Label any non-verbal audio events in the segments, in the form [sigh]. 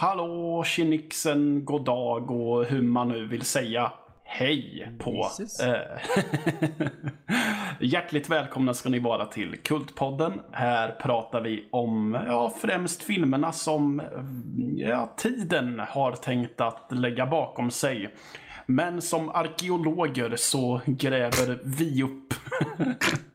Hallå, tjenixen, god dag och hur man nu vill säga hej på. Eh, [laughs] Hjärtligt välkomna ska ni vara till Kultpodden. Här pratar vi om ja, främst filmerna som ja, tiden har tänkt att lägga bakom sig. Men som arkeologer så gräver vi upp [laughs]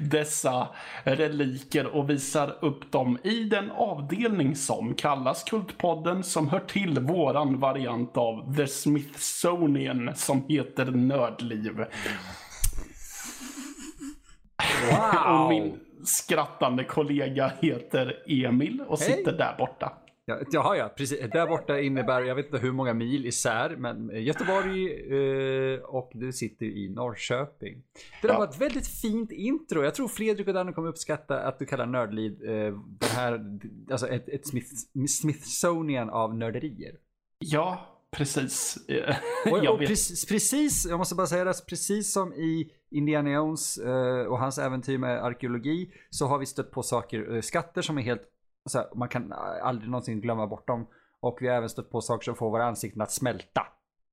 dessa reliker och visar upp dem i den avdelning som kallas Kultpodden som hör till våran variant av The Smithsonian som heter Nördliv. Wow! och min skrattande kollega heter Emil och Hej. sitter där borta. Ja, jaha, ja, precis. Där borta innebär, jag vet inte hur många mil isär, men Göteborg eh, och du sitter i Norrköping. Det där Ja. var ett väldigt fint intro. Jag tror Fredrik och Danne kommer uppskatta att du kallar Nördliv eh, det här, alltså ett, ett Smith, Smithsonian av nörderier. Ja, precis. [laughs] Och, och precis, precis, jag måste bara säga det, precis som i Indiana Jones eh, och hans äventyr med arkeologi så har vi stött på saker, eh, skatter som är helt, så här, man kan aldrig någonsin glömma bort dem. Och vi har även stött på saker som får våra ansikten att smälta.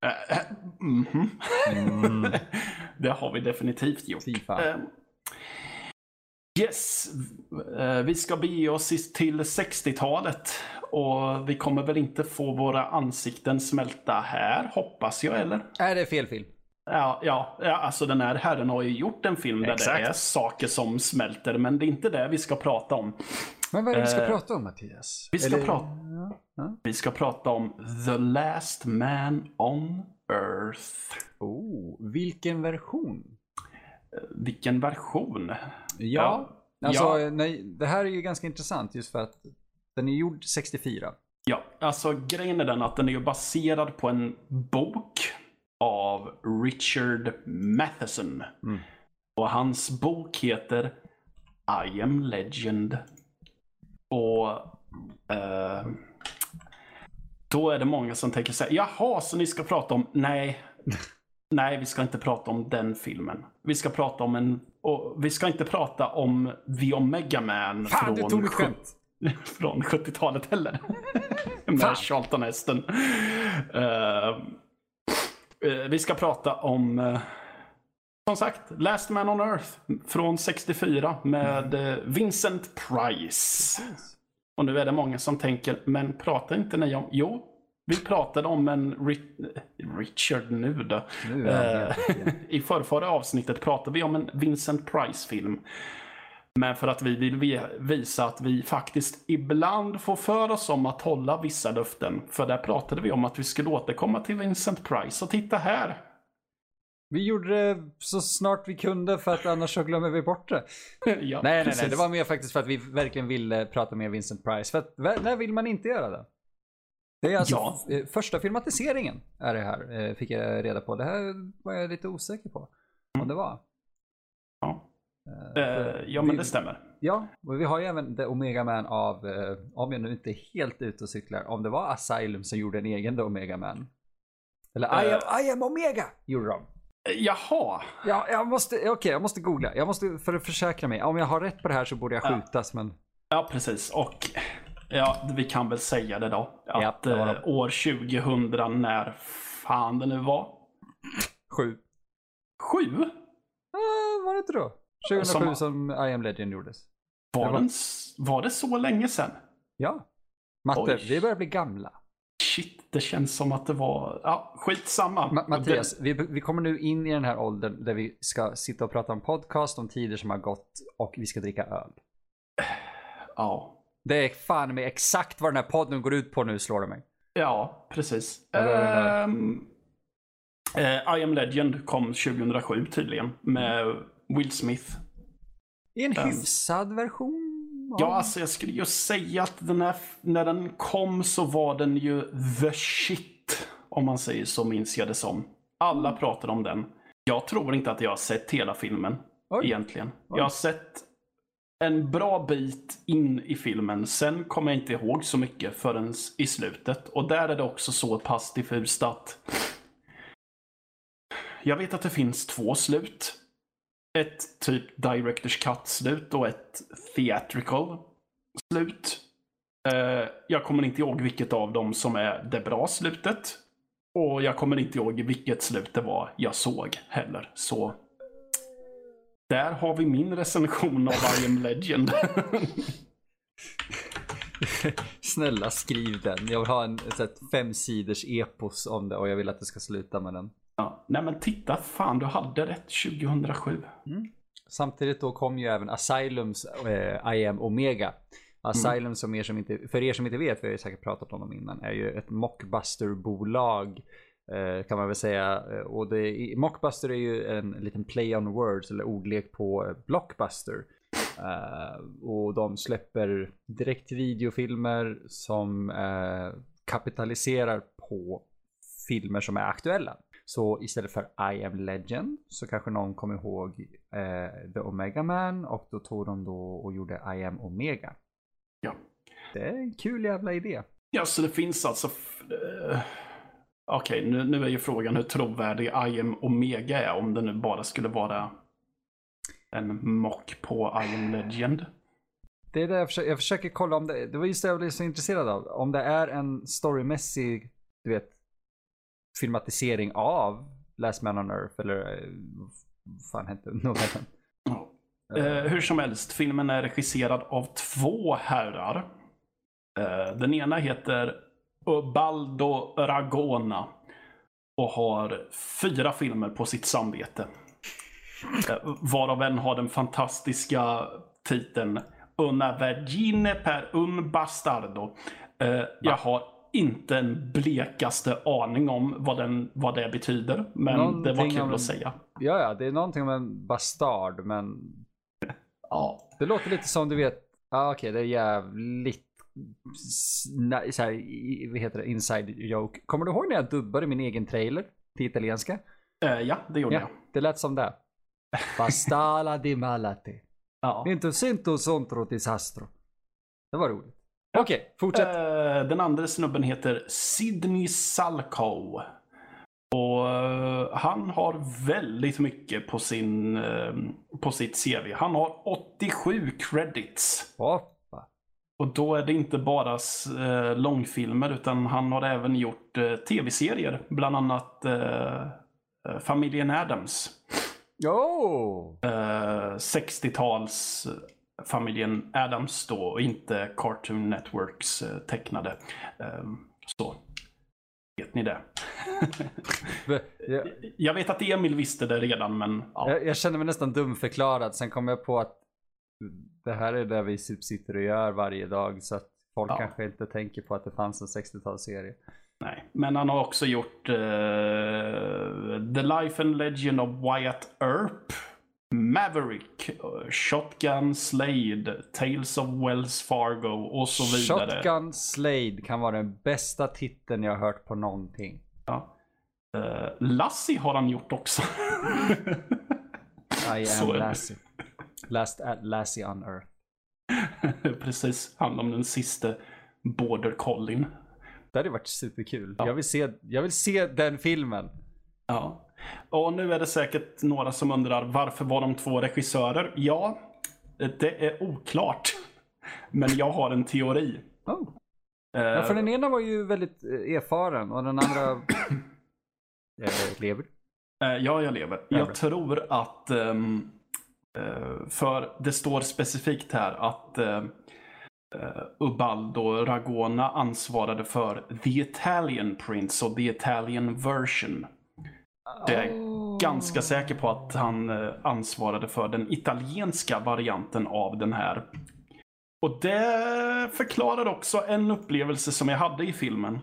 Eh, eh, mhm. Mm. [laughs] Det har vi definitivt gjort. Eh, Yes, eh, vi ska bege oss till 60-talet och vi kommer väl inte få våra ansikten smälta här, hoppas jag, eller? Är det fel film? Ja, ja, ja, alltså den här herren har ju gjort en film där Exakt. det är saker som smälter, men det är inte det vi ska prata om. Men vad är det vi ska Eh, prata om Mattias? vi ska Eller- prata- Ja, ja. Vi ska prata om The Last Man on Earth. Oh, vilken version? Vilken version? Ja, Ja. alltså Ja. Nej, det här är ju ganska intressant just för att den är gjord 64. Ja, alltså grejen är den att den är ju baserad på en bok av Richard Matheson. Mm. Och hans bok heter I am legend. Och eh, då är det många som tänker så här, jaha, så ni ska prata om, nej, [laughs] nej, vi ska inte prata om den filmen. Vi ska prata om en, och vi ska inte prata om The Omega Man Fan, du tog mitt skämt! [laughs] från 70-talet heller. [laughs] Med Fan. Charlton Heston. Eh, eh, vi ska prata om, eh, som sagt, Last Man on Earth från 64 med eh, Vincent Price. Och nu är det många som tänker, men pratar inte ni om... Jo, vi pratade om en Ri- Richard nu då. Nu Eh. [laughs] I förrförra avsnittet pratade vi om en Vincent Price-film. Men för att vi vill vi- visa att vi faktiskt ibland får för oss om att hålla vissa löften. För där pratade vi om att vi skulle återkomma till Vincent Price. Och titta här! Vi gjorde det så snart vi kunde för att annars så glömmer vi bort det. [laughs] ja, Nej, nej, precis. nej. Det var mer faktiskt för att vi verkligen ville prata med Vincent Price. För att när vill man inte göra det? Det är alltså Ja. eh, första filmatiseringen är det här, eh, fick jag reda på. Det här var jag lite osäker på. Om det var. Ja. För ja, men vi- det stämmer. Ja, och vi har ju även The Omega Man av, om jag nu inte är helt ute och cyklar, om det var Asylum som gjorde en egen The Omega Man. Eller I, Eh. am, I am Omega gjorde de. Jaha! Ja, jag måste, okej, jag måste googla. Jag måste, för att försäkra mig. Om jag har rätt på det här så borde jag Ja. skjutas, men... Ja, precis. Och ja, vi kan väl säga det då. Ja, Att det var eh, det. år 2000 när fan det nu var. Sju. Sju? Ah, var det inte då? 2007 Som- som, I am Legend gjordes. Var, Det var- Den, var det så länge sedan? Ja. Matte, Oj. vi börjar bli gamla. Shit, det känns som att det var... Ja, skitsamma. Ma- Mattias, vi, vi kommer nu in i den här åldern där vi ska sitta och prata om podcast, om tider som har gått och vi ska dricka öl. Det, ja. Det är fan med exakt vad den här podden går ut på nu, slår det mig. ja, precis. Det det. Ehm, eh, I am legend kom 2007 tydligen med Will Smith. I en Ja. hyfsad version? Ja, alltså jag skulle ju säga att den här, när den kom så var den ju the shit. Om man säger så minns jag det som. Alla Mm. pratade om den. Jag tror inte att jag har sett hela filmen. Oj. Egentligen. Oj. Jag har sett en bra bit in i filmen. Sen kommer jag inte ihåg så mycket förrän i slutet. Och där är det också så pass diffust att jag vet att det finns två slut. Ett typ Directors Cut-slut och ett Theatrical slut. Eh, jag kommer inte ihåg vilket av dem som är det bra slutet. Och jag kommer inte ihåg vilket slut det var jag såg heller. Så där har vi min recension av I am Legend. [laughs] Snälla skriv den. Jag vill ha en så här, fem sidors epos om det och jag vill att det ska sluta med den ja. Nej men titta, fan du hade rätt 2007. Mm. Samtidigt då kom ju även Asylums eh, I am Omega. Asylum som er som inte, för er som inte vet, vi har ju säkert pratat om dem innan, är ju ett mockbusterbolag Eh, kan man väl säga. Eh, och det, Mockbuster är ju en liten play on words eller ordlek på eh, Blockbuster. Eh, och de släpper direkt videofilmer som eh, kapitaliserar på filmer som är aktuella. Så istället för I am Legend så kanske någon kommer ihåg eh, The Omega Man och då tog de då och gjorde I am Omega. Ja. Det är en kul jävla idé. Ja, så det finns alltså... eh, Okej, nu, nu är ju frågan hur trovärdig I am Omega är om det nu bara skulle vara en mock på I am Legend. Det är det jag försöker, jag försöker kolla om det, det var just det jag blev så intresserad av. Om det är en storymässig, du vet, filmatisering av Last Man on Earth eller eh, vad fan hette [laughs] novellen? Eh, hur som helst, filmen är regisserad av två herrar. Eh, den ena heter Ubaldo Ragona och har fyra filmer på sitt samvete. Eh, varav en har den fantastiska titeln Una vergine per un bastardo. Eh, jag har inte en blekaste aning om vad, den, vad det betyder, men det var Någonting kul en- att säga. Ja, ja, det är någonting om en bastard, men Ja. det låter lite som du vet, ja ah, okej, det är jävligt så här, vad heter det, inside joke. Kommer du ihåg när jag dubbade min egen trailer till italienska? Eh, ja, det gjorde Ja, jag. det lät som det. Bastala di malate. [laughs] Ja. Inte sento sontro disastro. Det var roligt. Okej, fortsätt. Eh, den andra snubben heter Sidney Salkow. Och eh, han har väldigt mycket på, sin, eh, på sitt CV. Han har 87 credits. Hoppa. Och då är det inte bara eh, långfilmer utan han har även gjort eh, tv-serier. Bland annat eh, Familjen Adams. Jo! Eh, 60-tals familjen Adams då och inte Cartoon Networks eh, tecknade. Eh, så vet ni det. [laughs] Jag, vet att Emil visste det redan men ja. jag, jag kände mig nästan dumförklarad. Sen kom jag på att det här är det vi typ sitter och gör varje dag. Så att folk Ja. kanske inte tänker på att det fanns en 60-talsserie. Nej. Men han har också gjort eh, The Life and Legend of Wyatt Earp. Maverick, Shotgun Slade, Tales of Wells Fargo och så vidare. Shotgun Slade kan vara den bästa titeln jag har hört på någonting. Ja. Eh, Lassie har han gjort också. I [laughs] am. Lassie. Last uh, Lassie on Earth. [laughs] Precis, handlar om den sista border collin. Det hade varit superkul. Jag, vill se, jag vill se den filmen. Ja. Och nu är det säkert några som undrar varför var de två regissörer? Ja, det är oklart. Men jag har en teori. Oh. Eh, Ja, för den ena var ju väldigt eh, erfaren och den andra [clears throat] eh, lever. Eh, Ja, jag lever. Ja, Jag bra. tror att, ehm, eh, för det står specifikt här att Ubaldo Ragona ansvarade för The Italian Prince och The Italian Version. Det är jag ganska säker på att han eh, ansvarade för den italienska varianten av den här. Och det förklarar också en upplevelse som jag hade i filmen.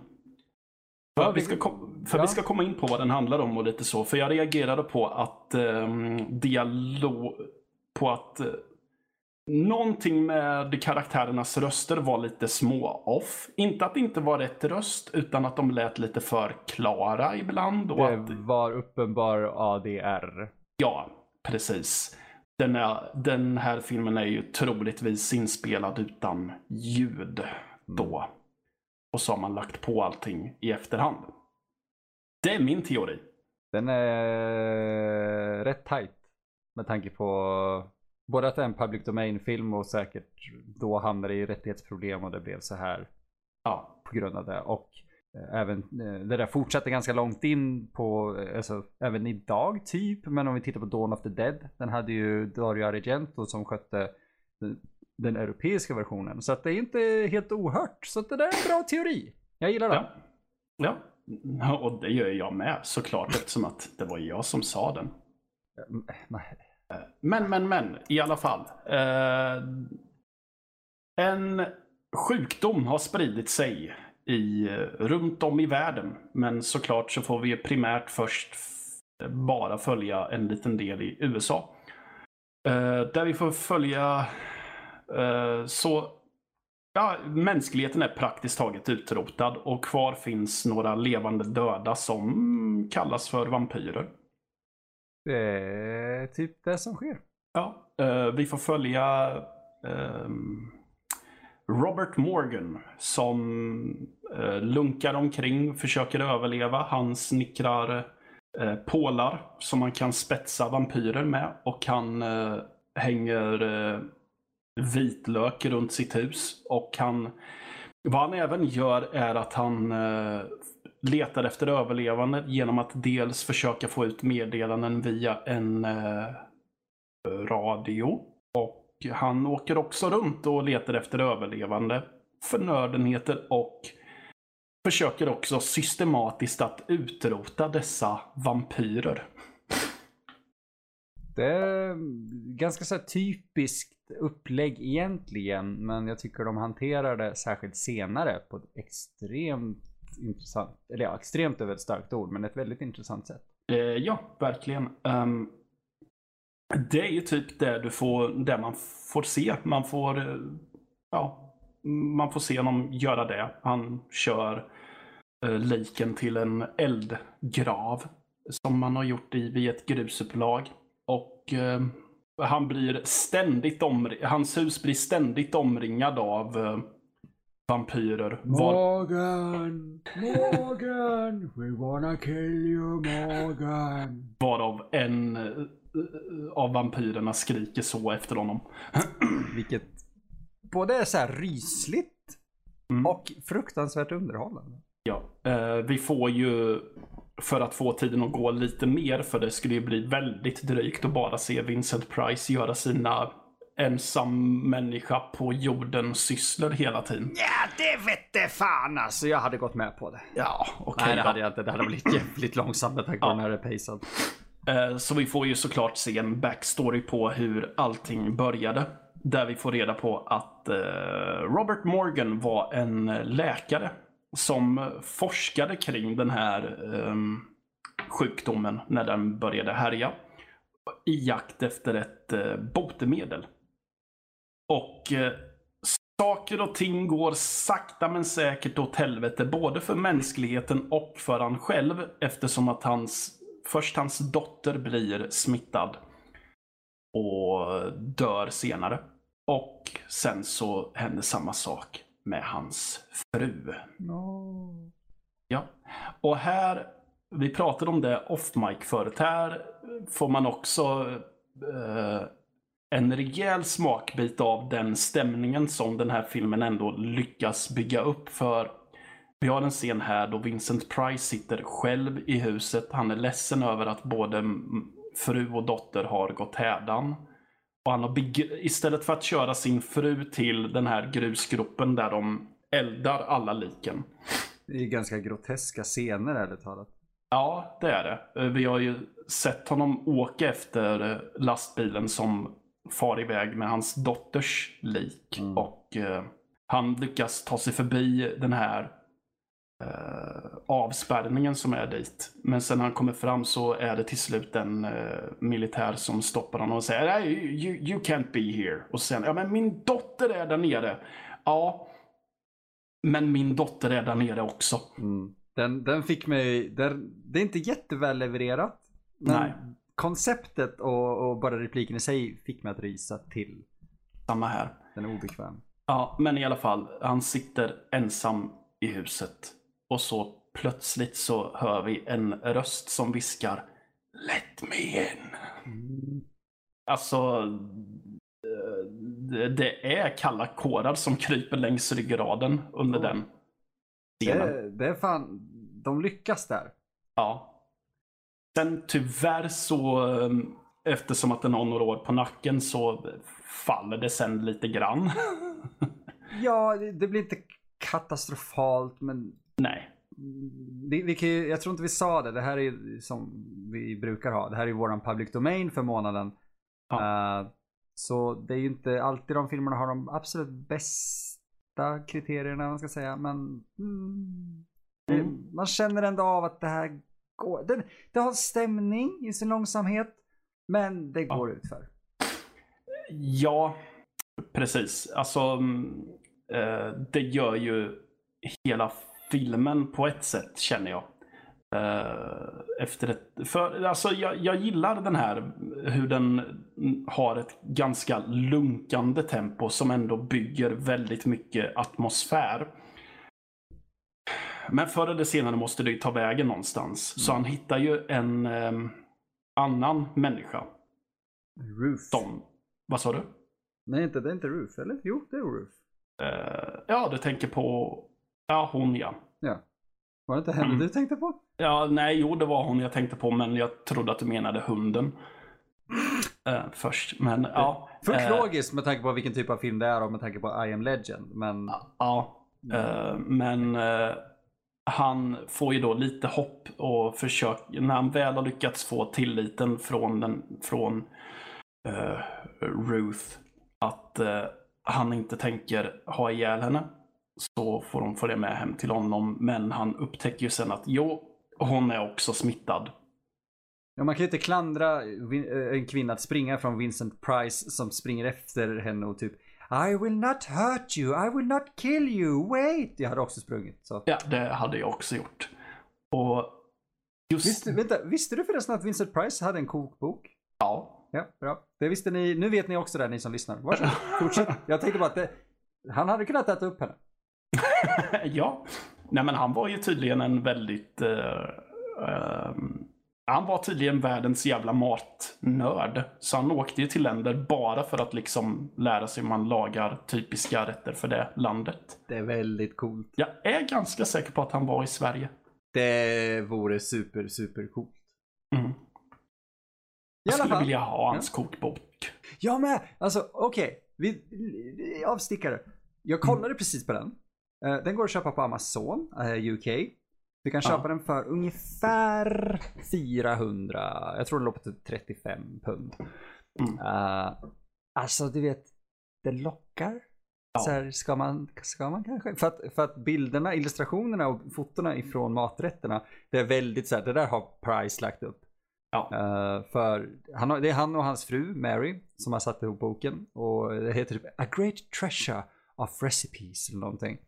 För, Ja, vi, ska kom, för ja. vi ska komma in på vad den handlar om och lite så. För jag reagerade på att um, dialog... På att eh, någonting med karaktärernas röster var lite små off. Inte att det inte var rätt röst, utan att de lät lite för klara ibland. Och Det att, var uppenbar ADR. Ja, precis. Den, är, den här filmen är ju troligtvis inspelad utan ljud då. Och så har man lagt på allting i efterhand. Det är min teori. Den är rätt tight. Med tanke på både att det är en public domain-film och säkert då hamnade i rättighetsproblem och det blev så här Ja, på grund av det. Och eh, även eh, det där fortsatte ganska långt in på, eh, alltså även idag typ. Men om vi tittar på Dawn of the Dead. Den hade ju Dario Argento som skötte den, den europeiska versionen. Så att det är inte helt ohört. Så att det där är en bra teori. Jag gillar det. ja. ja. Och det gör jag med såklart eftersom att det var jag som sa den. Nej. Men, men, men, i alla fall. Eh, en sjukdom har spridit sig i, eh, runt om i världen. Men såklart så får vi primärt först bara följa en liten del i USA. Eh, där vi får följa eh, så Ja, mänskligheten är praktiskt taget utrotad och kvar finns några levande döda som kallas för vampyrer. Det är typ det som sker. Ja, eh, vi får följa ehm, Robert Morgan som eh, lunkar omkring, försöker överleva. Han snickrar eh, pålar som man kan spetsa vampyrer med och han hänger vitlök runt sitt hus. Och han, vad han även gör är att han letar efter överlevande genom att dels försöka få ut meddelanden via en eh, radio. Och han åker också runt och letar efter överlevande förnödenheter och försöker också systematiskt att utrota dessa vampyrer. Det är ganska så här typiskt upplägg egentligen. Men jag tycker de hanterar det särskilt senare på ett extremt intressant, eller ja, extremt är väl ett starkt ord, men ett väldigt intressant sätt. Eh, ja, verkligen. Um, det är ju typ det du får, det man får se. Man får, eh, ja, man får se honom göra det. Han kör eh, liken till en eldgrav som man har gjort i vid ett grusupplag. Och eh, han blir ständigt omri- hans hus blir ständigt omringad av eh, vampyrer. Morgan, Morgan, we wanna kill you Morgan. Varav en eh, av vampyrerna skriker så efter honom. Vilket både är så här rysligt Mm. och fruktansvärt underhållande. Ja, eh, vi får ju för att få tiden att gå lite mer, för det skulle ju bli väldigt drygt att bara se Vincent Price göra sina ensam människa på jorden sysslor hela tiden. Ja, det vette fan alltså. Jag hade gått med på det. Ja, okej Nej, det då. hade jag inte. Det hade blivit jävligt långsamt med tanke på den här. Eh, Så vi får ju såklart se en backstory på hur allting började. Där vi får reda på att eh, Robert Morgan var en läkare som forskade kring den här ehm, sjukdomen när den började härja. I jakt efter ett eh, botemedel. Och eh, saker och ting går sakta men säkert åt helvete. Både för mänskligheten och för han själv. Eftersom att hans, först hans dotter blir smittad. Och dör senare. Och sen så händer samma sak med hans fru. No. Ja, och här, vi pratade om det off mic förut. Här får man också eh, en rejäl smakbit av den stämningen som den här filmen ändå lyckas bygga upp. För vi har en scen här då Vincent Price sitter själv i huset. Han är ledsen över att både fru och dotter har gått hädan. Och han har istället för att köra sin fru till den här grusgropen där de eldar alla liken. Det är ganska groteska scener ärligt talat. Ja, det är det. Eh, Vi har ju sett honom åka efter eh, lastbilen som far iväg med hans dotters lik. Mm. Och eh, han lyckas ta sig förbi den här eh, avspärrningen som är dit. Men sen när han kommer fram så är det till slut en eh, militär som stoppar honom och säger Nej, you, you can't be here. Och sen, ja men min dotter är där nere. Ja, men min dotter är där nere också. Mm. Den, den fick mig, den, det är inte jätteväl levererat. Nej. Konceptet och, och bara repliken i sig fick mig att rysa till. Samma här. Den är obekväm. Ja, men i alla fall. Han sitter ensam i huset. Och så plötsligt så hör vi en röst som viskar Let me in. Mm. Alltså, det, är kalla kårar som kryper längs ryggraden under Oh. den scenen. Det, det är fan, de lyckas där. Ja. Sen tyvärr så, eh, eftersom att den har några år på nacken så faller det sen lite grann. [laughs] Ja, det, det blir inte katastrofalt men Nej. vi, vi kan ju, jag tror inte vi sa det, det här är som vi brukar ha. Det här är våran public domain för månaden. Eh, så det är ju inte alltid de filmerna har de absolut bästa kriterierna, man ska säga. Men mm, det, Mm. man känner ändå av att det här går. Det, det har stämning i sin långsamhet. Men det går utför. Ja, precis. Alltså, mm, eh, det gör ju hela filmen på ett sätt, känner jag. Eh, efter ett, för, alltså, jag, jag gillar den här, hur den har ett ganska lunkande tempo som ändå bygger väldigt mycket atmosfär. Men förr eller senare måste det ju ta vägen någonstans. Så han hittar ju en eh, annan människa. Roof. Som, vad sa du? Nej, inte, det är inte Roof, eller? Jo, det är Roof. Eh, ja, du tänker på... Ja, hon ja. Ja. Var det inte henne Mm. du tänkte på? Ja, nej, jo, det var hon jag tänkte på, men jag trodde att du menade hunden. Eh, först, men ja. Fullt eh, logiskt med tanke på vilken typ av film det är och med tanke på I am legend. Men Ja, eh, men han får ju då lite hopp och försöker, när han väl har lyckats få tilliten från, den, från uh, Ruth att uh, han inte tänker ha ihjäl henne så får de följa med hem till honom. Men han upptäcker ju sen att jo, hon är också smittad. ja, man kan ju inte klandra eh, en kvinna att springa från Vincent Price som springer efter henne och typ i will not hurt you, I will not kill you, wait! Jag hade också sprungit. Så. Ja, det hade jag också gjort. Och just... Visste, vänta, visste du förresten att Vincent Price hade en kokbok? Ja, Ja, bra. Det visste ni. Nu vet ni också det, ni som lyssnar. Varsågod, fortsätt. Jag tänkte bara att det, han hade kunnat äta upp henne. [laughs] ja. Nej men han var ju tydligen en väldigt... eh, ehm, han var tydligen världens jävla matnörd. Så han åkte ju till länder bara för att liksom lära sig hur man lagar typiska rätter för det landet. Det är väldigt coolt. Jag är ganska säker på att han var i Sverige. Det vore super, super coolt. Mm. Jag skulle fall. vilja ha hans kokbok. Jag med! Alltså okej, vi, vi avstickare. Jag kollade precis på den. Eh, Den går att köpa på Amazon, eh, UK. Du kan Ja. köpa den för ungefär 400, jag tror den låg på typ 35 pund. Mm. Eh, alltså du vet, det lockar. Ja. Så här, ska, man, ska man kanske? För att, för att bilderna, illustrationerna och fotona ifrån maträtterna, det är väldigt så här, det där har Price lagt upp. Ja. Eh, för han det är han och hans fru Mary som har satt ihop boken. Och det heter typ A Great Treasure of Recipes eller någonting.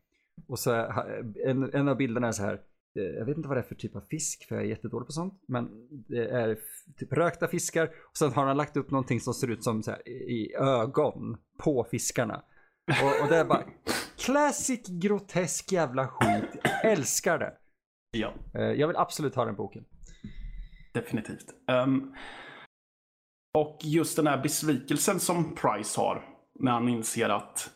Och så är- en, en av bilderna är så här. Jag vet inte vad det är för typ av fisk för jag är jättedålig på sånt. Men det är typ rökta fiskar. Och sen har han lagt upp någonting som ser ut som så här, i ögon på fiskarna. Och, och det är bara classic grotesk jävla skit. Jag älskar det. Ja. Eh, Jag vill absolut ha den boken. Definitivt. Ehm, och just den här besvikelsen som Price har när han inser att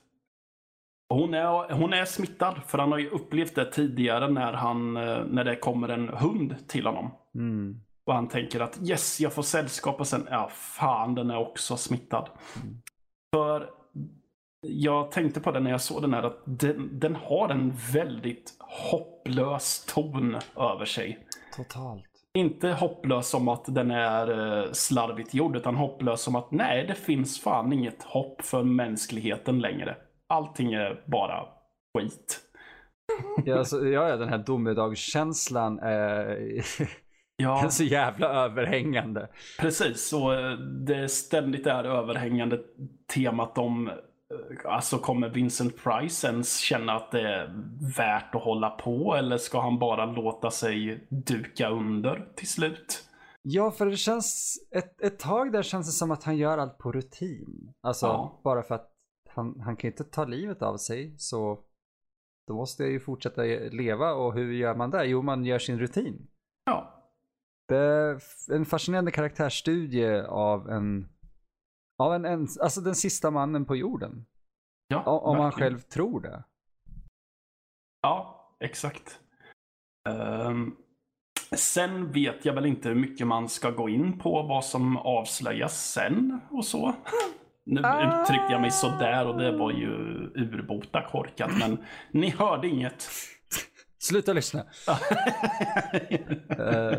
hon är, hon är smittad. För han har ju upplevt det tidigare när, han, eh, när det kommer en hund till honom. Mm. Och han tänker att yes, jag får sällskap och sen, ja fan den är också smittad. För jag tänkte på det när jag såg den här att den, den har en väldigt hopplös ton över sig. Totalt. Inte hopplös som att den är eh, slarvigt gjord, utan hopplös som att nej, det finns fan inget hopp för mänskligheten längre. Allting är bara skit. [laughs] Ja, alltså, ja, den här domedagskänslan är, [laughs] Ja, är så jävla överhängande. precis. Och eh, det ständigt är överhängande temat om eh, Alltså kommer Vincent Price ens känna att det är värt att hålla på eller ska han bara låta sig duka under till slut? Ja, för det känns, ett, ett tag där känns det som att han gör allt på rutin. Alltså, Ja. bara för att han, han kan ju inte ta livet av sig, så då måste jag ju fortsätta leva och hur gör man det? Jo, man gör sin rutin. Ja, Det är en fascinerande karaktärsstudie av en, av en, en, alltså den sista mannen på jorden. Ja, Om man verkligen. själv tror det. Ja, exakt. Ehm, sen vet jag väl inte hur mycket man ska gå in på vad som avslöjas sen och så. Nu Ah. uttryckte jag mig sådär och det var ju urbota korkat, men ni hörde inget. Sluta lyssna. [laughs] Eh,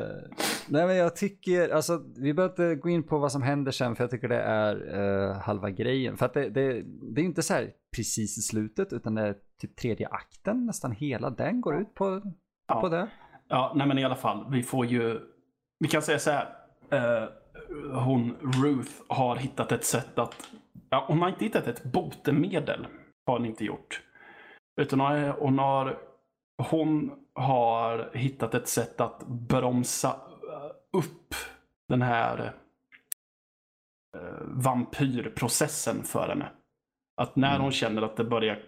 nej men jag tycker, alltså vi behöver inte gå in på vad som händer sen för jag tycker det är eh, halva grejen. För att det, det, det är ju inte så här precis i slutet utan det är typ tredje akten, nästan hela den går ut på, Ja. på det. Ja, nej men i alla fall, vi får ju... Vi kan säga så här. Eh, hon, Ruth, har hittat ett sätt att... Ja, hon har inte hittat ett botemedel. Har hon inte gjort. Utan hon har, hon har, hittat ett sätt att bromsa eh, upp den här eh, vampyrprocessen för henne. Att när hon känner att det börjar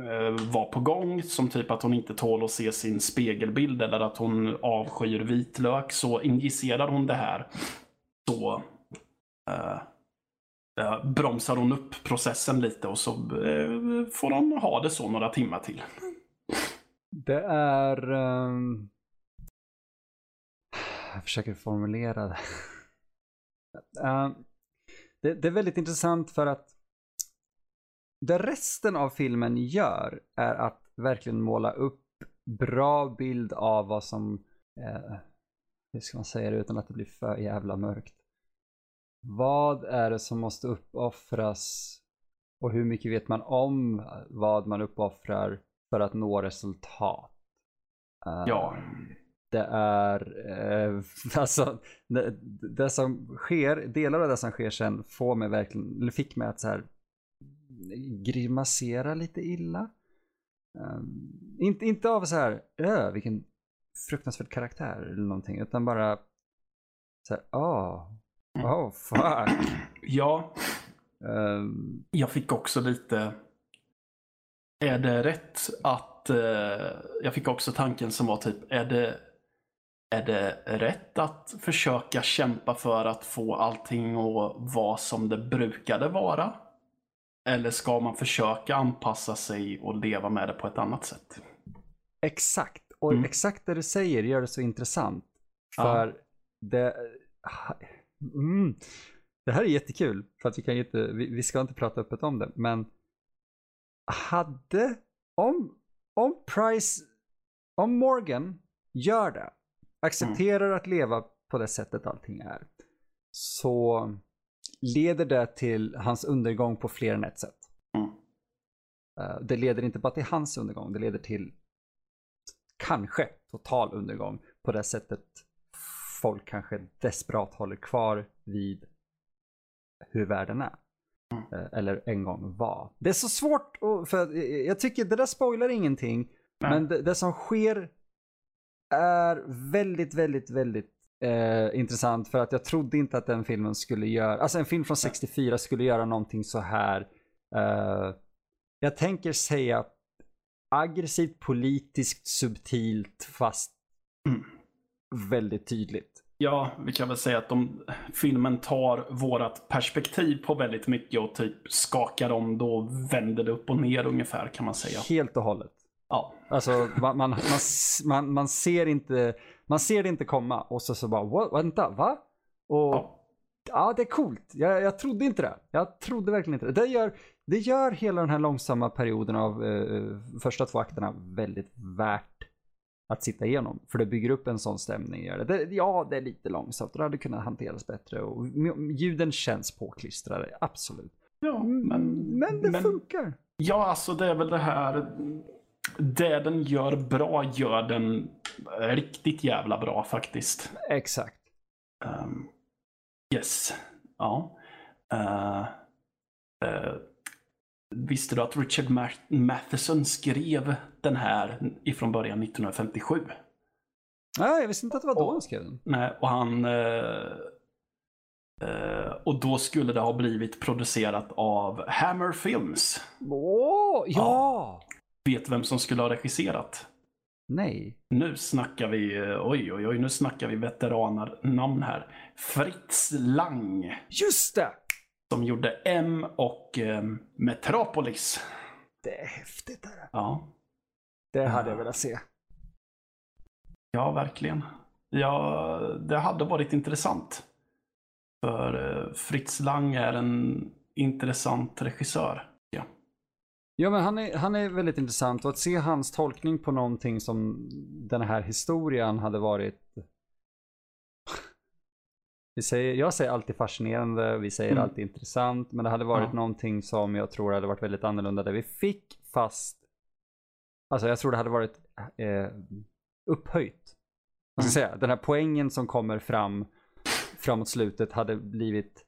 eh, vara på gång, som typ att hon inte tål att se sin spegelbild eller att hon avskyr vitlök, så injicerar hon det här. Så eh, eh, bromsar hon upp processen lite och så eh, får hon ha det så några timmar till. Det är... ehm, jag försöker formulera det. Ehm, det. Det är väldigt intressant för att det resten av filmen gör är att verkligen måla upp bra bild av vad som, eh, hur ska man säga det utan att det blir för jävla mörkt. Vad är det som måste uppoffras och hur mycket vet man om vad man uppoffrar för att nå resultat? Eh, Ja. Det är, eh, [laughs] alltså, det, det som sker, delar av det som sker sen får mig verkligen, eller fick mig att så här grimasera lite illa. Um, inte, inte av så här, öh, vilken fruktansvärd karaktär eller någonting, utan bara så här, åh, oh, fuck. Ja, Ehm, jag fick också lite... Är det rätt att... Eh, jag fick också tanken som var typ, är det, är det rätt att försöka kämpa för att få allting att vara som det brukade vara? Eller ska man försöka anpassa sig och leva med det på ett annat sätt? Exakt, och Mm. exakt det du säger gör det så intressant. Ja. För det... Mm, det här är jättekul, för att vi kan ju inte, vi, vi ska inte prata öppet om det, men hade, om, om Price, om Morgan gör det, accepterar att leva på det sättet allting är, så leder det till hans undergång på fler än ett sätt. Mm. Det leder inte bara till hans undergång, det leder till kanske total undergång på det sättet folk kanske desperat håller kvar vid hur världen är. Mm. Eh, Eller en gång var. Det är så svårt, för eh, jag tycker det där spoilar ingenting. Nej. Men det, det som sker är väldigt, väldigt, väldigt eh, intressant för att jag trodde inte att den filmen skulle göra, alltså en film från 64 skulle göra någonting så här. Eh, jag tänker säga aggressivt, politiskt, subtilt fast Mm. Väldigt tydligt. Ja, vi kan väl säga att de, filmen tar vårat perspektiv på väldigt mycket och typ skakar om då och vänder det upp och ner ungefär kan man säga. Helt och hållet. Ja, Alltså man, man, man, man, man ser inte, man ser det inte komma och så, så bara, "What? vänta, va? Och ja. ja, det är coolt. Jag, jag trodde inte det. Jag trodde verkligen inte det. Det gör, det gör hela den här långsamma perioden av eh, första två akterna väldigt värt att sitta igenom. För det bygger upp en sån stämning. Det. Ja, det är lite långsamt och det hade kunnat hanteras bättre. Och ljuden känns påklistrade, absolut. ja men, Men det men- funkar. Ja, alltså det är väl det här. Det den gör bra gör den riktigt jävla bra faktiskt. Exakt. Um, yes. Ja. Uh, uh, visste du att Richard Ma- Matheson skrev den här ifrån början 1957? Ja, jag visste inte att det var då han skrev den. Nej, och han... eh, eh, och då skulle det ha blivit producerat av Hammer Films. Åh, ja! Vet vem som skulle ha regisserat? Nej. Nu snackar vi, eh, oj oj oj, nu snackar vi veteraner namn här. Fritz Lang. Just det! Som gjorde M och eh, Metropolis. Det är häftigt. Här. Ja. Det hade jag velat se. Ja, verkligen. Ja, det hade varit intressant. För eh, Fritz Lang är en intressant regissör. Ja. Ja, men han är, han är väldigt intressant och att se hans tolkning på någonting som den här historien hade varit. Vi säger, jag säger alltid fascinerande, vi säger Mm. alltid intressant, men det hade varit Ja. någonting som jag tror hade varit väldigt annorlunda där vi fick fast. Alltså jag tror det hade varit eh, upphöjt. Vad ska jag säga? Den här poängen som kommer fram framåt slutet hade blivit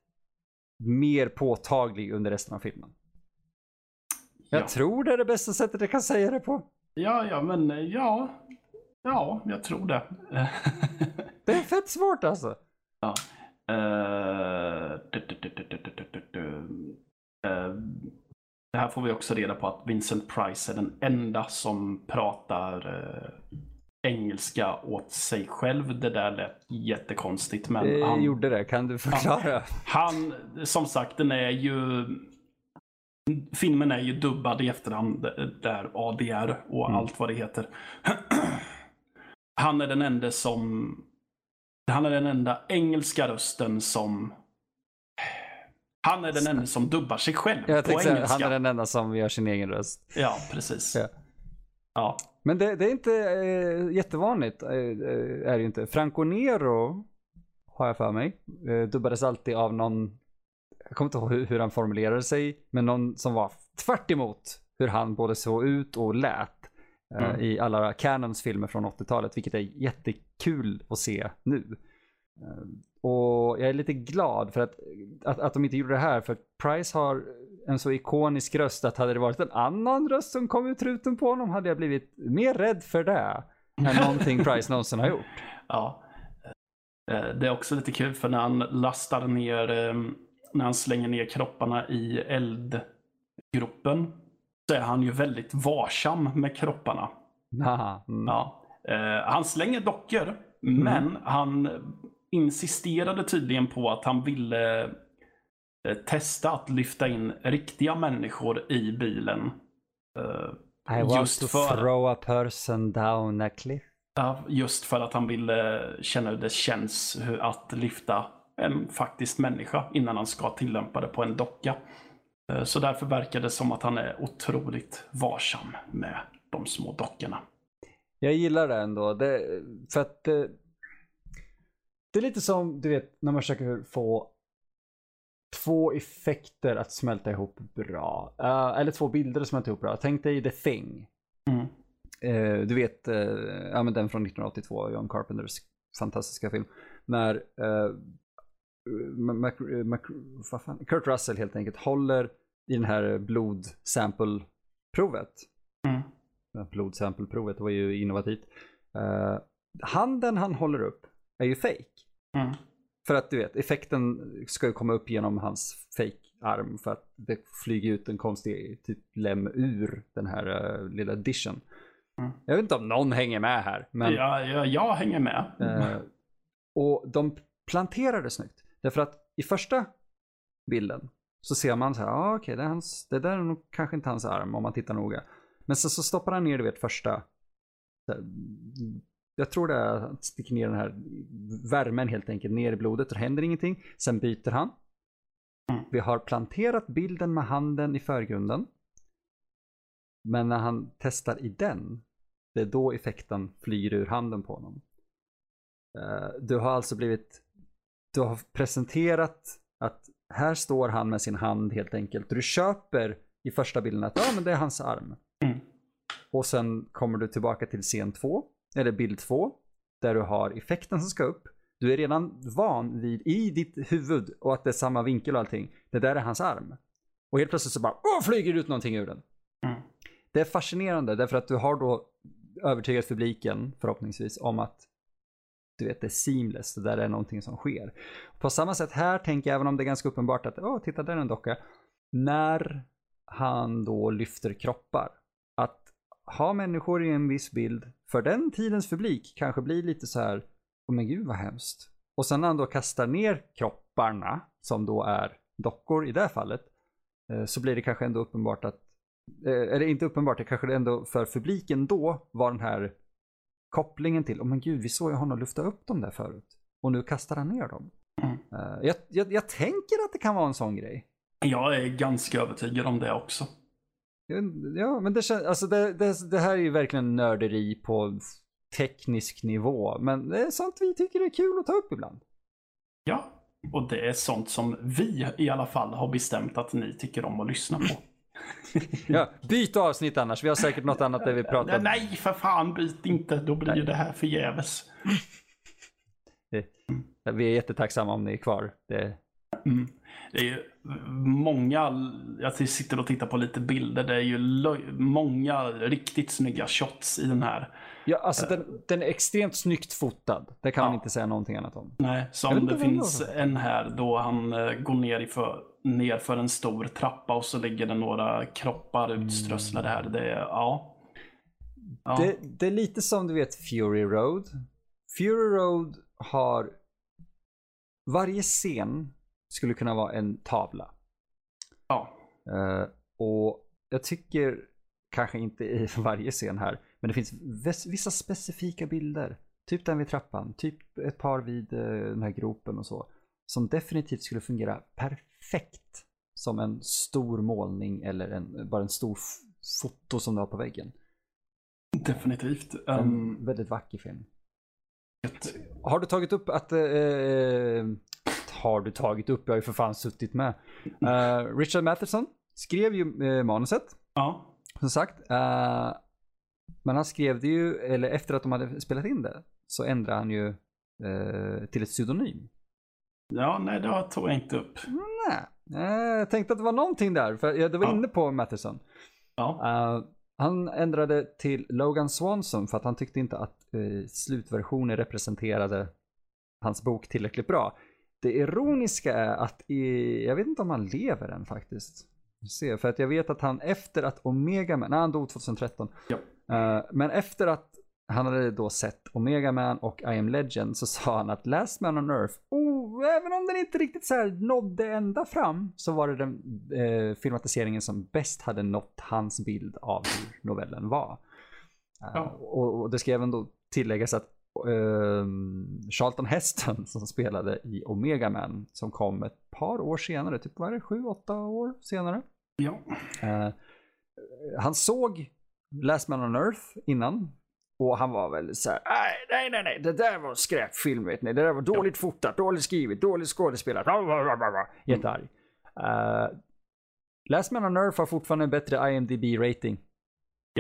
mer påtaglig under resten av filmen. Jag Ja. tror det är det bästa sättet jag kan säga det på. ja, ja, men eh, ja. Ja, jag tror det. [laughs] Det är fett svårt alltså. Ja. Du, du, du, du, det här får vi också reda på att Vincent Price är den enda som pratar eh, engelska åt sig själv. Det där lät jättekonstigt. Men Det han, gjorde det, kan du förklara? han, som sagt, den är ju... Filmen är ju dubbad i efterhand, där ADR och Mm. allt vad det heter. Han är den enda som... Han är den enda engelska rösten som... Han är den enda som dubbar sig själv Jag på engelska. han är den enda som gör sin egen röst. Ja, precis. Ja. Ja. Men det, det är inte eh, jättevanligt, eh, eh, är det inte. Franco Nero, har jag för mig, eh, dubbades alltid av någon, jag kommer inte ihåg hur, hur han formulerade sig, men någon som var tvärt emot hur han både såg ut och lät eh, Mm. i alla Canons filmer från 80-talet, vilket är jättekul att se nu. Eh, Och jag är lite glad för att, att, att de inte gjorde det här, för att Price har en så ikonisk röst att hade det varit en annan röst som kom ur truten på honom hade jag blivit mer rädd för det än [laughs] någonting Price någonsin har gjort. Ja. Eh, Det är också lite kul för när han lastar ner, eh, när han slänger ner kropparna i eldgruppen så är han ju väldigt varsam med kropparna. Mm. Ja. Han slänger dockor, men han insisterade tydligen på att han ville eh, testa att lyfta in riktiga människor i bilen. Eh, I want just to för- throw a person down a cliff. Just för att han ville känna hur det känns att lyfta en faktisk människa innan han ska tillämpa det på en docka. Eh, Så därför verkar det som att han är otroligt varsam med de små dockorna. Jag gillar det ändå. Det, för att det, det är lite som, du vet, när man försöker få två effekter att smälta ihop bra. Eh, eller två bilder att smälta ihop bra. Tänk dig The Thing. Mm. Eh, du vet, eh, ja men den från 1982, John Carpenters fantastiska film. När Mac, Mac, Kurt Russell helt enkelt håller i den här blodsample-provet. Mm. Blodsample-provet var ju innovativt. Handen han håller upp är ju fake. Mm. För att du vet, effekten ska ju komma upp genom hans fake-arm för att det flyger ut en konstig typ lem ur den här eh, lilla dischen. Mm. Jag vet inte om någon hänger med här. Men, Ja, ja, jag hänger med. eh, och de planterar det snyggt. Därför att i första bilden så ser man så här, ah, okej, det, är hans- det där är nog kanske inte hans arm om man tittar noga. Men så, så stoppar han ner, du vet, första. Jag tror det är att sticker ner den här värmen helt enkelt ner i blodet och det händer ingenting. Sen byter han. Mm. Vi har planterat bilden med handen i förgrunden. Men när han testar i den, det är då effekten flyger ur handen på honom. Eh, Du har alltså blivit, du har presenterat att här står han med sin hand helt enkelt. Du köper i första bilden att ja, men det är hans arm. Mm. Och sen kommer du tillbaka till scen 2, eller bild 2, där du har effekten som ska upp. Du är redan van vid i ditt huvud och att det är samma vinkel och allting. Det där är hans arm. Och helt plötsligt så bara åh, flyger ut någonting ur den. Mm. Det är fascinerande därför att du har då övertygat publiken förhoppningsvis om att du vet det är seamless, det där är någonting som sker. På samma sätt här tänker jag även om det är ganska uppenbart att åh, titta där är en docka. När han då lyfter kroppar. Ha människor i en viss bild för den tidens publik kanske blir lite så här, åh men gud vad hemskt. Och sen när han då kastar ner kropparna som då är dockor i det här fallet eh, så blir det kanske ändå uppenbart att, eh, eller inte uppenbart, det kanske det ändå för publiken då var den här kopplingen till, åh men gud, vi såg ju honom lyfta upp dem där förut och nu kastar han ner dem. Mm. Eh, jag, jag, jag tänker att det kan vara en sån grej. Jag är ganska övertygad om det också. Ja, men det, kän- alltså det, det, det här är ju verkligen nörderi på teknisk nivå, men det är sånt vi tycker är kul att ta upp ibland. Ja, och det är sånt som vi i alla fall har bestämt att ni tycker om att lyssna på. [laughs] Ja, byt avsnitt annars, vi har säkert något annat där vi pratar om. Nej, för fan, byt inte. Då blir ju det här förgäves. Vi är jättetacksamma om ni är kvar. Det, Mm. Det är ju många, jag sitter och tittar på lite bilder, det är ju många riktigt snygga shots i den här. ja, alltså den, den är extremt snyggt fotad. Det kan man Ja. inte säga någonting annat om. Nej, som det vad det finns en här då han eh, går ner, i för, ner för en stor trappa och så ligger det några kroppar utströsslade här. Det är, ja. ja. Det, det är lite som du vet Fury Road. Fury Road har varje scen skulle kunna vara en tavla. ja. Eh, och jag tycker, kanske inte i [laughs] varje scen här, men det finns vissa specifika bilder. Typ den vid trappan, typ ett par vid eh, den här gropen och så. Som definitivt skulle fungera perfekt som en stor målning eller en, bara en stor foto som du har på väggen. Definitivt. En Um, väldigt vacker film. Har du tagit upp att... eh, har du tagit upp? Jag har ju för fan suttit med. Eh, Richard Matheson skrev ju eh, manuset, ja. som sagt. Eh, men han skrev det ju, eller efter att de hade spelat in det, så ändrade han ju eh, till ett pseudonym. ja, nej det tog jag inte upp. Nej, eh, jag tänkte att det var någonting där, för jag var Ja. inne på Matheson. Ja. Eh, han ändrade till Logan Swanson för att han tyckte inte att uh, slutversionen representerade hans bok tillräckligt bra. Det ironiska är att i, jag vet inte om han lever än faktiskt. Ser, för att jag vet att han efter att Omega Man, nej han dog 2013. Ja. Eh, men efter att han hade då sett Omega Man och I am Legend så sa han att Last Man on Earth, oh, även om den inte riktigt så här nådde ända fram så var det den eh, filmatiseringen som bäst hade nått hans bild av hur novellen var. Eh, Ja. och, och det ska även då tilläggas att eh, Charlton Heston [laughs] som spelade i Omega Man som kom ett par år senare, typ vad är det, sju, åtta år senare. ja. Eh, han såg Last Man on Earth innan. Och han var väl så här, "Nej, nej, nej, det där var skräpfilm vet ni. Det där var dåligt fotat, dåligt skrivet, dåligt skådespelat. Bla, bla, bla, bla, bla." Jättearg. Uh, Last Man on Earth har fortfarande en bättre IMDB-rating.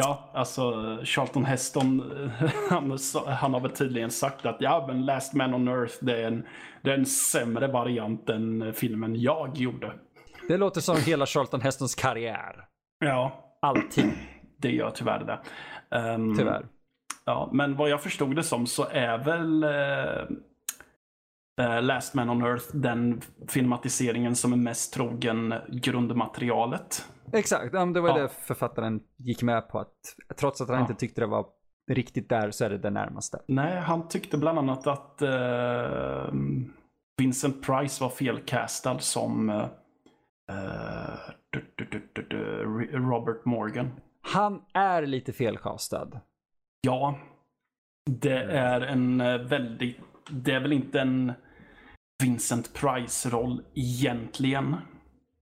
Ja, alltså Charlton Heston, [laughs] han, sa- han har väl tydligen sagt att ja, men Last Man on Earth det är en, det är en sämre variant än filmen jag gjorde. Det låter som hela Charlton Hestons karriär. Ja, Allting, [clears throat] det gör tyvärr det. Ehm, tyvärr. Ja, men vad jag förstod det som så är väl eh, eh, Last Man on Earth den filmatiseringen som är mest trogen grundmaterialet. Exakt, ja, det var Ja. det författaren gick med på. att Trots att han Ja. inte tyckte det var riktigt där så är det det närmaste. Nej, han tyckte bland annat att eh, Vincent Price var felcastad som eh, eh, du, du, du, Robert Morgan. Han är lite felkastad. Ja, det är en eh, väldigt... Det är väl inte en Vincent Price-roll egentligen.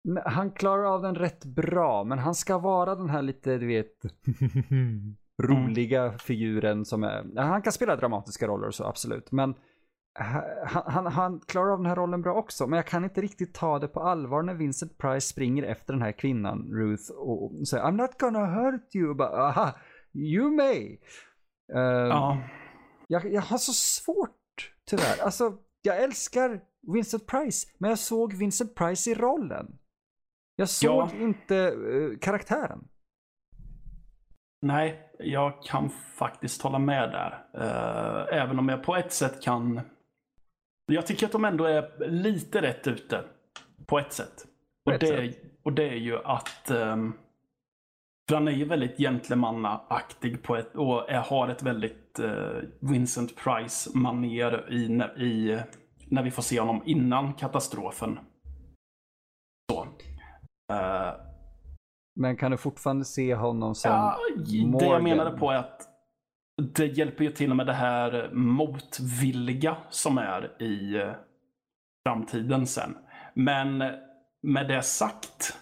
Nej, Han klarar av den rätt bra, men han ska vara den här lite, du vet, [laughs] roliga figuren som är... Han kan spela dramatiska roller och så, absolut. Men han, han, han klarar av den här rollen bra också, men jag kan inte riktigt ta det på allvar när Vincent Price springer efter den här kvinnan, Ruth, och säger I'm not gonna hurt you. Bara, Aha, you may. Eh, Ja, jag, jag har så svårt, tyvärr. Alltså, jag älskar Vincent Price, men jag såg Vincent Price i rollen. Jag såg Ja. inte eh, karaktären. nej, jag kan faktiskt hålla med där. Eh, även om jag på ett sätt kan... Jag tycker att de ändå är lite rätt ute. På ett sätt. På Och, ett det, och det är ju att... ehm, för han är ju väldigt gentlemannaaktig på ett, och är, har ett väldigt eh, Vincent Price-manér i, i, när vi får se honom innan katastrofen. Men kan du fortfarande se honom som Ja, det Morgan? jag menade på är att det hjälper ju till med det här motvilliga som är i eh, framtiden sen. Men med det sagt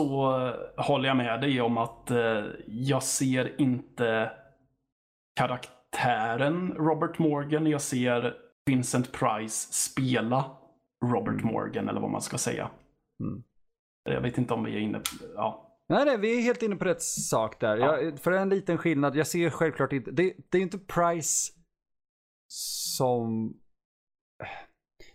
så håller jag med dig om att eh, jag ser inte karaktären Robert Morgan. Jag ser Vincent Price spela Robert Morgan eller vad man ska säga. Mm. Jag vet inte om vi är inne på... Ja. Nej, nej, vi är helt inne på rätt sak där. Jag, för en liten skillnad, jag ser självklart inte, det, det är inte Price som...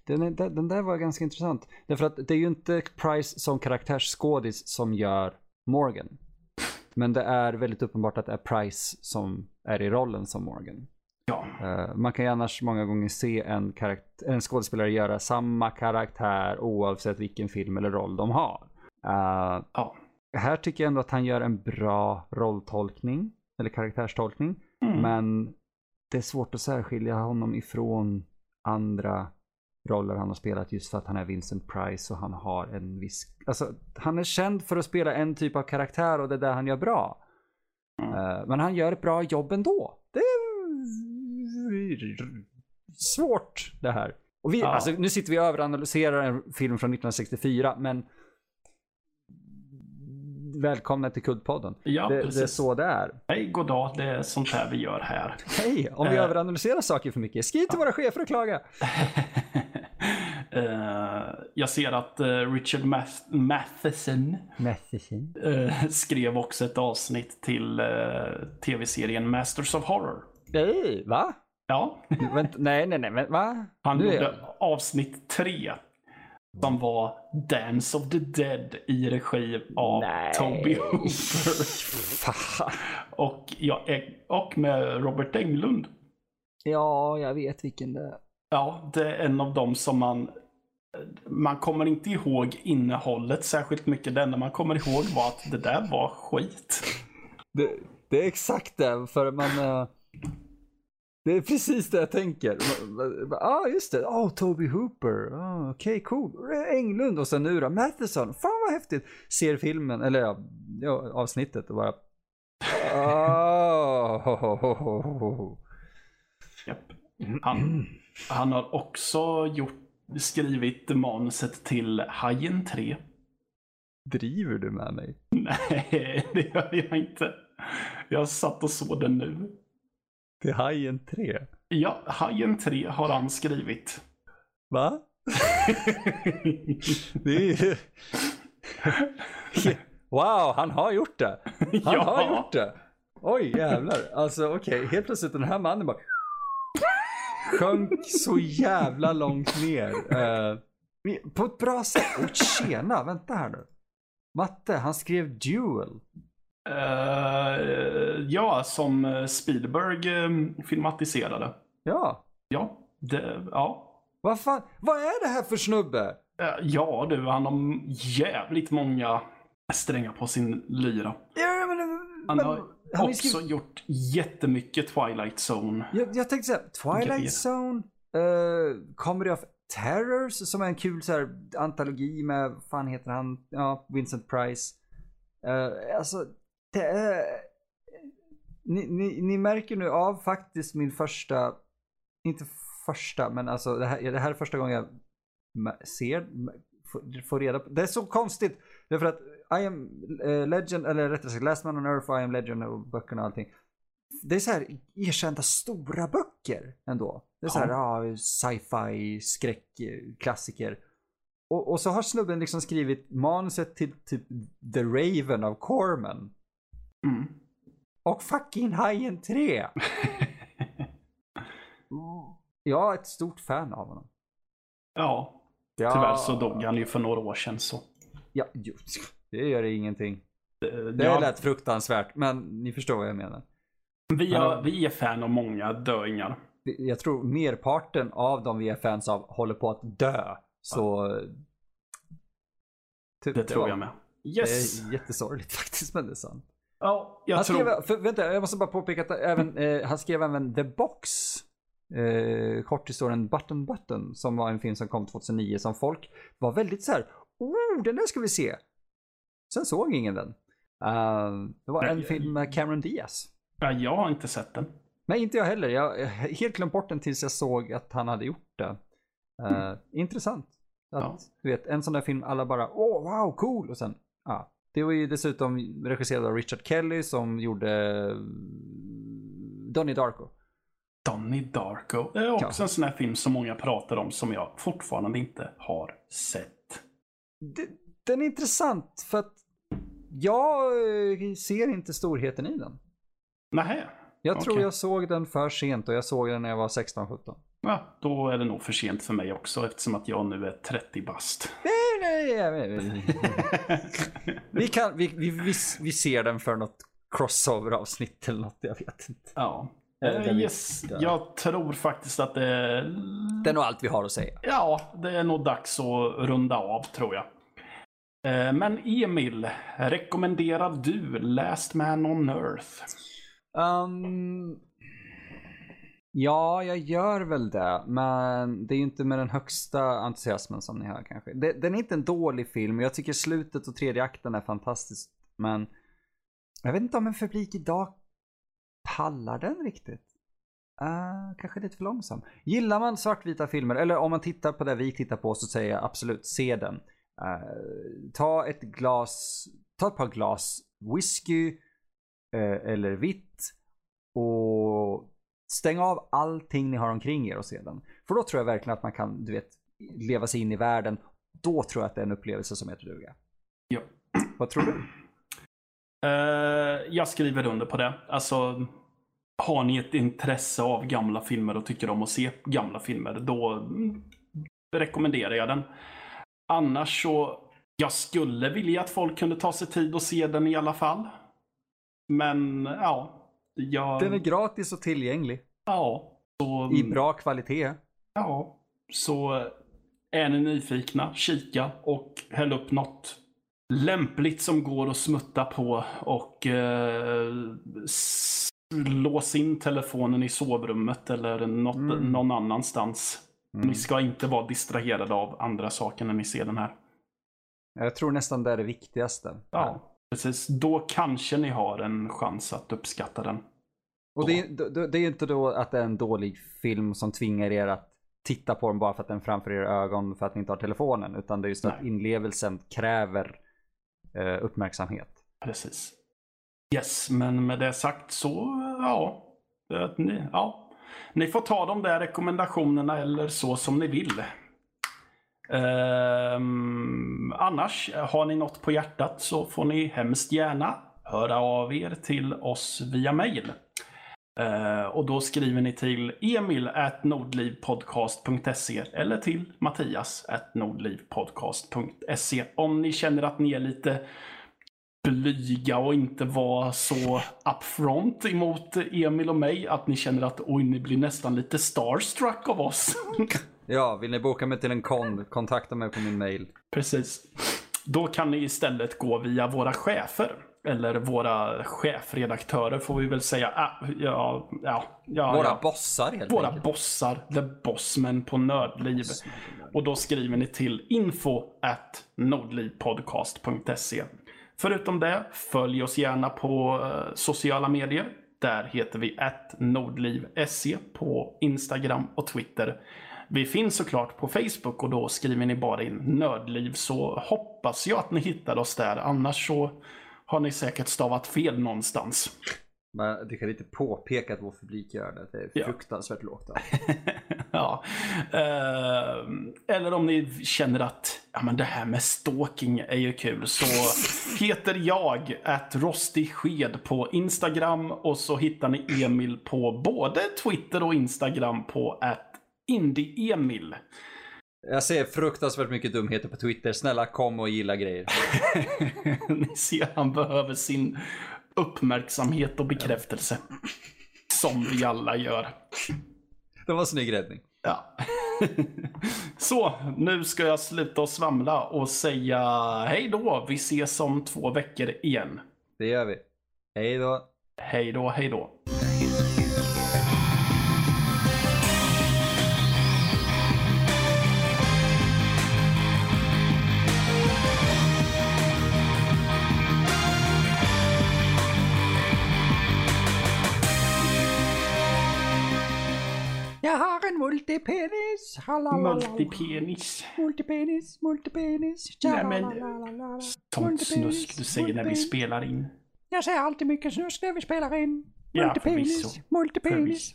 Den, är- den, där var ganska intressant. Därför att det är ju inte Price som karaktärsskådis som gör Morgan. Men det är väldigt uppenbart att det är Price som är i rollen som Morgan. ja. Eh, man kan ju annars många gånger se en, en skådespelare göra samma karaktär oavsett vilken film eller roll de har. Eh, ja. här tycker jag ändå att han gör en bra rolltolkning, eller karaktärstolkning. Mm. Men det är svårt att särskilja honom ifrån andra roller han har spelat just för att han är Vincent Price och han har en viss... Alltså, han är känd för att spela en typ av karaktär och det är där han gör bra. Mm. Eh, men han gör ett bra jobb ändå. Det är svårt det här. Och vi, Ja. alltså, nu sitter vi och överanalyserar en film från 1964 men Välkomna till Kuddpodden. Ja, det, det är så det är. Hej, god dag. Det är sånt här vi gör här. Hej, om vi Eh. överanalyserar saker för mycket, skriv till våra chefer och klaga. [laughs] Eh, jag ser att eh, Richard Math- Matheson eh, skrev också ett avsnitt till tv-serien Masters of Horror. Nej, va? Ja, Vänt, nej, nej, nej, men va? han Nu gjorde avsnitt tre. Som var Dance of the Dead i regi av Nej. Toby [laughs] Hooper. Fan. Och, ja, eh, och med Robert Englund. Ja, jag vet vilken det är. Ja, det är en av dem som man... Man kommer inte ihåg innehållet särskilt mycket. Det enda man kommer ihåg var att det där var skit. Det, det är exakt det, för man... eh, det är precis det jag tänker. Ja, ah, just det. Oh, Toby Hooper. Oh, Okej, cool. Englund och sen nu då, Matheson. Fan vad häftigt. Ser filmen, eller ja, avsnittet och bara... Oh. [laughs] Japp. Han, han har också gjort, skrivit manuset till Hajen 3. Driver du med mig? [laughs] Nej, det gör jag inte. Jag satt och såg den nu. Till Hajen 3? Ja, Hajen 3 har han skrivit. Va? [laughs] Det är ju... Wow, han har gjort det. Han Ja. har gjort det. Oj, jävlar. Alltså okej, helt plötsligt den här mannen bara sjönk så jävla långt ner. Eh, på ett bra sätt. Och tjena, vänta här nu. Matte, han skrev Duel. Eh, ja, som Spielberg eh, filmatiserade. Ja, Ja, det, ja. vad fan, vad är det här för snubbe? Eh, ja du, han har jävligt många strängar på sin lyra. Ja, men, Han men, har han också skrivit- gjort jättemycket Twilight Zone. Jag, jag tänkte säga Twilight. Zone, uh, Comedy of Terrors som är en kul så här, antologi med, fan heter han, ja, Vincent Price. Uh, alltså, det är... Ni, ni, ni märker nu av faktiskt min första, inte första, men alltså det här, det här är första gången jag ser, får, får reda på, det är så konstigt. Därför att I am eh, Legend, eller rättare sagt Last Man on Earth och I am Legend och böckerna och allting det är så här erkända stora böcker ändå. Det är så här, ja, sci-fi, skräck, eh, klassiker. Och, och så har snubben liksom skrivit manuset till typ The Raven av Corman. Mm. Och fucking Hajen 3. [laughs] Jag är ett stort fan av honom. ja, tyvärr så dog han ju för några år sedan så. Ja, jo, det gör det ingenting. Eh, Det ja, lät fruktansvärt, men ni förstår vad jag menar. vi, har, vi är fan av många döingar. Jag tror merparten av dem vi är fans av håller på att dö. Så... Typ, Det tror ja, jag med. Det Yes. är jättesorgligt [laughs] faktiskt, men det är sant. Ja, jag Han tror... skrev, för, vänta, jag måste bara påpeka att även, eh, han skrev även The Box. Eh, korthistorien Button Button. Som var en film som kom 2009 som folk var väldigt så här. Oh, den där ska vi se. Sen såg ingen den. Uh, det var en Nej, film med Cameron Diaz. Ja, jag har inte sett den. Nej, inte jag heller. Jag har helt glömt bort den tills jag såg att han hade gjort det. Uh, Intressant. Att, Ja. Du vet, en sån där film alla bara åh, wow, cool. Och sen, ja. Det var ju dessutom regisserad av Richard Kelly som gjorde eh, Donnie Darko. Donnie Darko. Det är också en sån här film som många pratar om som jag fortfarande inte har sett. Det, den är intressant för att jag eh, ser inte storheten i den. Nähä. Jag tror jag såg den för sent och jag såg den när jag var 16-17. Ja, då är det nog för sent för mig också eftersom att jag nu är 30 bast. Nej, nej, nej, nej. [laughs] vi, kan, vi, vi, vi, vi ser den för något crossover-avsnitt eller något, jag vet inte. Ja. Vi- yes, ja. jag tror faktiskt att det... Det är nog allt vi har att säga. Ja, det är nog dags att runda av tror jag. Eh, men Emil, rekommenderar du Last Man on Earth? Um, ja, jag gör väl det, men det är ju inte med den högsta entusiasmen som ni hör kanske. Det, den är inte en dålig film, jag tycker slutet och tredje akten är fantastiskt, men jag vet inte om en publik idag pallar den riktigt. Uh, kanske lite för långsam. Gillar man svartvita filmer, eller om man tittar på det vi tittar på så säger jag absolut se den. Eh, ta ett glas, ta ett par glas whisky eh, eller vitt och stäng av allting ni har omkring er och se den. För då tror jag verkligen att man kan, du vet, leva sig in i världen. Då tror jag att det är en upplevelse som heter duga. Ja. Vad tror du? Eh, jag skriver under på det. Alltså, har ni ett intresse av gamla filmer och tycker om att se gamla filmer, då mm, rekommenderar jag den. Annars så, jag skulle vilja att folk kunde ta sig tid och se den i alla fall. Men, ja. Jag, Den är gratis och tillgänglig. ja. Så, I bra kvalitet. Ja, så är ni nyfikna, kika och häll upp något lämpligt som går att smutta på och eh, lås in telefonen i sovrummet eller något, Mm. någon annanstans. Mm. Ni ska inte vara distraherade av andra saker när ni ser den här. Jag tror nästan det är det viktigaste. Ja, precis. Då kanske ni har en chans att uppskatta den. Och det är, det, är inte då att det är en dålig film som tvingar er att titta på den bara för att den är framför era ögon för att ni inte har telefonen. Utan det är just att Nej. inlevelsen kräver eh, uppmärksamhet. Precis. Yes, men med det sagt så, ja. Ni, ja ni får ta de där rekommendationerna eller så som ni vill. Um, annars, har ni något på hjärtat så får ni hemskt gärna höra av er till oss via mail. Uh, och då skriver ni till emil at nordlivpodcast.se eller till mattias at nordlivpodcast.se om ni känner att ni är lite blyga och inte vara så upfront emot Emil och mig att ni känner att oj, ni blir nästan lite starstruck av oss. [laughs] Ja, vill ni boka mig till en kon, kontakta mig på min mail. Precis. Då kan ni istället gå via våra chefer. Eller våra chefredaktörer får vi väl säga. Ah, ja, ja, ja, Våra ja. bossar helt Våra enkelt. bossar, the bossmen på Nördliv. Och då skriver ni till info at nordlivpodcast.se. Förutom det, följ oss gärna på eh, sociala medier. Där heter vi nordliv.se på Instagram och Twitter. Vi finns såklart på Facebook och då skriver ni bara in nördliv så hoppas jag att ni hittar oss där. Annars så har ni säkert stavat fel någonstans. Men du kan inte påpeka att vår publik gör det. Det är Ja. fruktansvärt lågt. [laughs] ja. Eh, eller om ni känner att ja, men det här med stalking är ju kul så [laughs] heter jag att rostig sked på Instagram och så hittar ni Emil på både Twitter och Instagram på att indieemil. Jag ser fruktansvärt mycket dumheter på Twitter. Snälla kom och gilla grejer. [laughs] ni ser, han behöver sin uppmärksamhet och bekräftelse. Som vi alla gör. Det var en snygg räddning. Ja. [laughs] Så, nu ska jag sluta och svamla och säga hej då. Vi ses om två veckor igen. Det gör vi. Hej då. Hej då, hej då. Multipenis. Halalala. Multipenis. Multipenis, multipenis. Nej, men-. Sånt snusk du säger när vi spelar in. Jag säger alltid mycket snusk när vi spelar in. Ja, Multipenis, förvisso. multipenis.